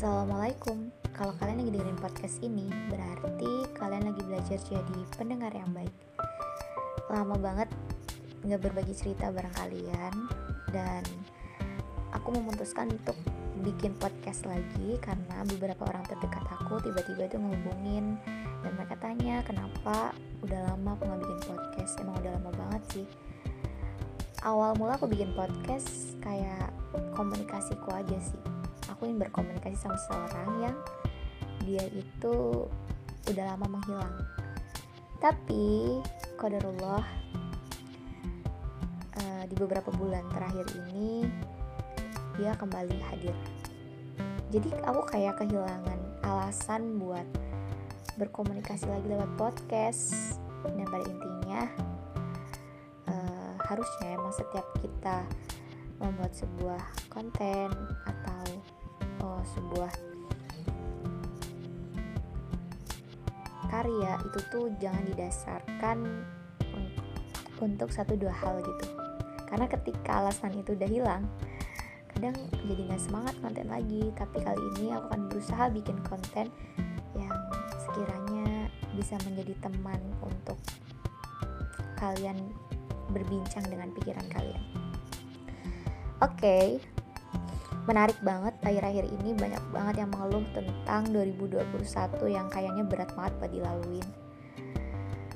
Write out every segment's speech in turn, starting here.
Assalamualaikum. Kalau kalian lagi dengerin podcast ini, berarti kalian lagi belajar jadi pendengar yang baik. Lama banget nggak berbagi cerita bareng kalian dan aku memutuskan untuk bikin podcast lagi karena beberapa orang terdekat aku tiba-tiba tuh ngehubungin dan mereka tanya kenapa udah lama aku nggak bikin podcast emang udah lama banget sih awal mula aku bikin podcast kayak komunikasiku aja sih aku ingin berkomunikasi sama seseorang yang dia itu udah lama menghilang. Tapi kodarullah uh, di beberapa bulan terakhir ini dia kembali hadir. Jadi aku kayak kehilangan alasan buat berkomunikasi lagi lewat podcast. Dan pada intinya uh, harusnya emang setiap kita membuat sebuah konten oh, sebuah karya itu tuh jangan didasarkan untuk satu dua hal gitu karena ketika alasan itu udah hilang kadang jadi nggak semangat konten lagi tapi kali ini aku akan berusaha bikin konten yang sekiranya bisa menjadi teman untuk kalian berbincang dengan pikiran kalian oke okay. Menarik banget akhir-akhir ini banyak banget yang mengeluh tentang 2021 yang kayaknya berat banget buat dilaluin.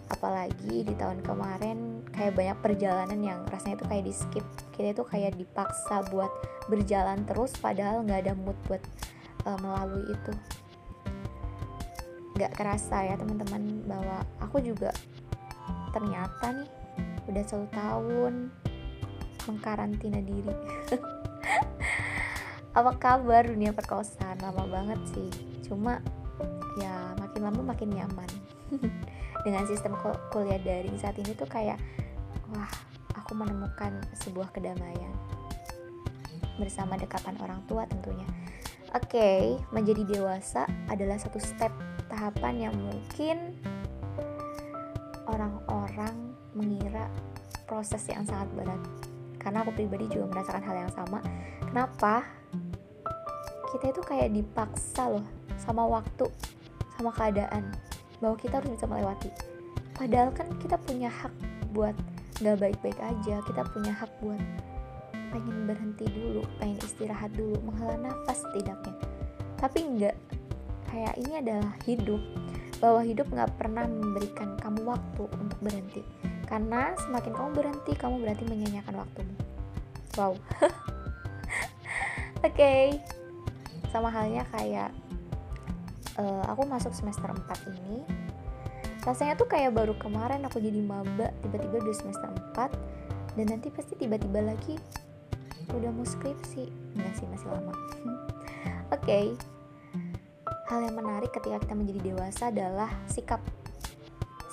Apalagi di tahun kemarin kayak banyak perjalanan yang rasanya tuh kayak di skip kita itu kayak dipaksa buat berjalan terus padahal nggak ada mood buat uh, melalui itu. Nggak kerasa ya teman-teman bahwa aku juga ternyata nih udah satu tahun mengkarantina diri apa kabar dunia perkosaan lama banget sih. Cuma ya makin lama makin nyaman. Dengan sistem kuliah daring saat ini tuh kayak wah aku menemukan sebuah kedamaian. Bersama dekapan orang tua tentunya. Oke okay, menjadi dewasa adalah satu step tahapan yang mungkin orang-orang mengira proses yang sangat berat. Karena aku pribadi juga merasakan hal yang sama. Kenapa kita itu kayak dipaksa loh sama waktu sama keadaan bahwa kita harus bisa melewati. Padahal kan kita punya hak buat gak baik-baik aja kita punya hak buat pengen berhenti dulu pengen istirahat dulu menghela nafas setidaknya. Tapi enggak kayak ini adalah hidup bahwa hidup nggak pernah memberikan kamu waktu untuk berhenti. Karena semakin kamu berhenti kamu berarti menyanyiakan waktumu. Wow. Oke. okay. Sama halnya kayak uh, aku masuk semester 4 ini rasanya tuh kayak baru kemarin aku jadi maba tiba-tiba udah semester 4 dan nanti pasti tiba-tiba lagi udah mau skripsi. Enggak sih masih lama. Oke. Okay. hal yang menarik ketika kita menjadi dewasa adalah sikap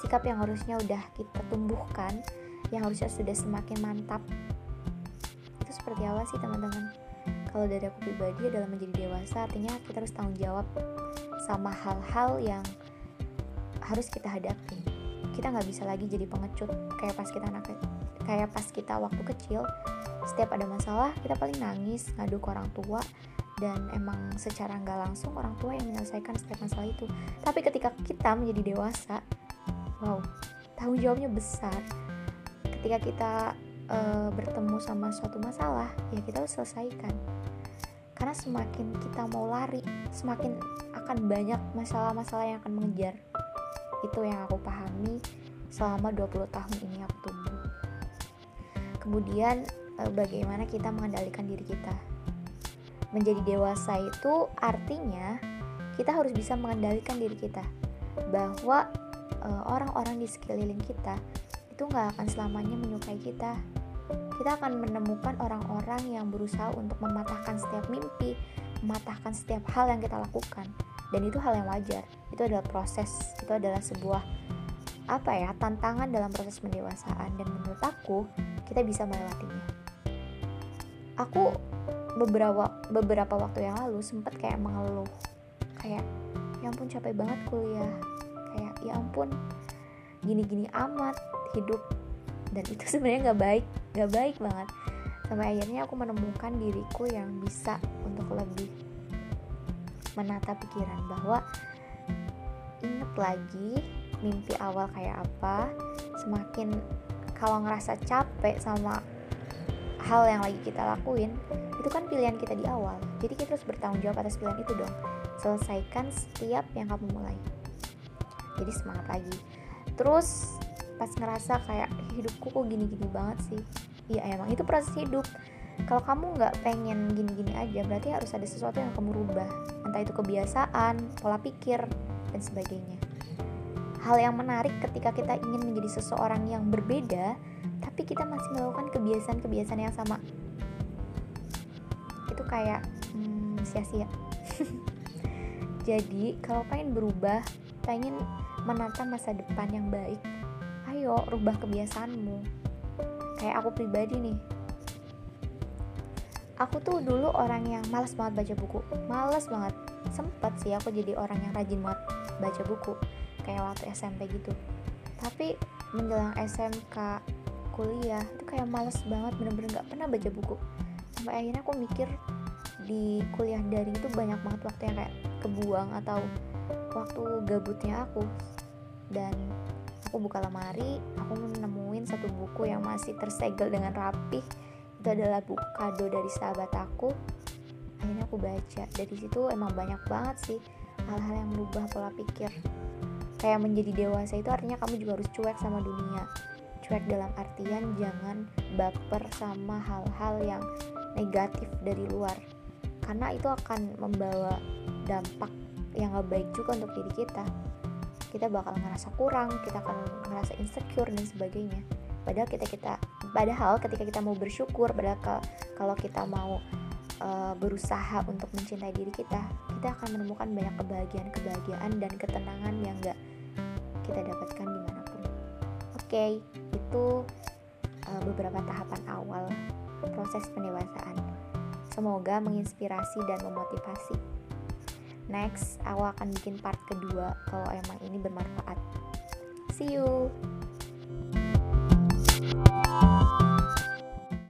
sikap yang harusnya udah kita tumbuhkan yang harusnya sudah semakin mantap. Itu seperti apa sih teman-teman kalau dari aku pribadi adalah menjadi dewasa artinya kita harus tanggung jawab sama hal-hal yang harus kita hadapi. Kita nggak bisa lagi jadi pengecut kayak pas kita anak kayak pas kita waktu kecil. Setiap ada masalah kita paling nangis ngadu ke orang tua dan emang secara nggak langsung orang tua yang menyelesaikan setiap masalah itu. Tapi ketika kita menjadi dewasa wow tanggung jawabnya besar. Ketika kita uh, bertemu sama suatu masalah ya kita harus selesaikan. Karena semakin kita mau lari semakin akan banyak masalah-masalah yang akan mengejar. Itu yang aku pahami selama 20 tahun ini aku tumbuh. Kemudian eh, bagaimana kita mengendalikan diri kita? Menjadi dewasa itu artinya kita harus bisa mengendalikan diri kita. Bahwa eh, orang-orang di sekeliling kita itu nggak akan selamanya menyukai kita kita akan menemukan orang-orang yang berusaha untuk mematahkan setiap mimpi, mematahkan setiap hal yang kita lakukan. Dan itu hal yang wajar. Itu adalah proses, itu adalah sebuah apa ya, tantangan dalam proses pendewasaan dan menurut aku kita bisa melewatinya. Aku beberapa beberapa waktu yang lalu sempat kayak mengeluh kayak ya ampun capek banget kuliah kayak ya ampun gini-gini amat hidup. Dan itu sebenarnya nggak baik nggak baik banget. Sampai akhirnya aku menemukan diriku yang bisa untuk lebih menata pikiran bahwa inget lagi mimpi awal kayak apa. Semakin kalau ngerasa capek sama hal yang lagi kita lakuin itu kan pilihan kita di awal. Jadi kita harus bertanggung jawab atas pilihan itu dong. Selesaikan setiap yang kamu mulai. Jadi semangat lagi terus pas ngerasa kayak hidupku kok gini-gini banget sih? Iya emang itu proses hidup. Kalau kamu nggak pengen gini-gini aja berarti harus ada sesuatu yang kamu rubah. Entah itu kebiasaan pola pikir dan sebagainya. Hal yang menarik ketika kita ingin menjadi seseorang yang berbeda tapi kita masih melakukan kebiasaan-kebiasaan yang sama. Itu kayak hmm, sia-sia. Jadi kalau pengen berubah pengen menata masa depan yang baik. Ayo rubah kebiasaanmu. Kayak aku pribadi nih. Aku tuh dulu orang yang malas banget baca buku. Malas banget. Sempet sih aku jadi orang yang rajin banget baca buku. Kayak waktu SMP gitu. Tapi menjelang SMK kuliah itu kayak males banget. Bener-bener gak pernah baca buku. Sampai akhirnya aku mikir di kuliah daring itu banyak banget waktu yang kayak kebuang atau waktu gabutnya aku. Dan aku buka lemari aku menemuin satu buku yang masih tersegel dengan rapih itu adalah buku kado dari sahabat aku. Akhirnya aku baca. Dari situ emang banyak banget sih hal-hal yang merubah pola pikir. Kayak menjadi dewasa itu artinya kamu juga harus cuek sama dunia. Cuek dalam artian jangan baper sama hal-hal yang negatif dari luar. Karena itu akan membawa dampak yang gak baik juga untuk diri kita. Kita bakal ngerasa kurang kita akan ngerasa insecure dan sebagainya. Padahal kita kita padahal ketika kita mau bersyukur padahal kalau kita mau uh, berusaha untuk mencintai diri kita kita akan menemukan banyak kebahagiaan kebahagiaan dan ketenangan yang gak kita dapatkan di mana pun. Oke okay, itu uh, beberapa tahapan awal proses pendewasaan. Semoga menginspirasi dan memotivasi next aku akan bikin part kedua kalau emang ini bermanfaat. See you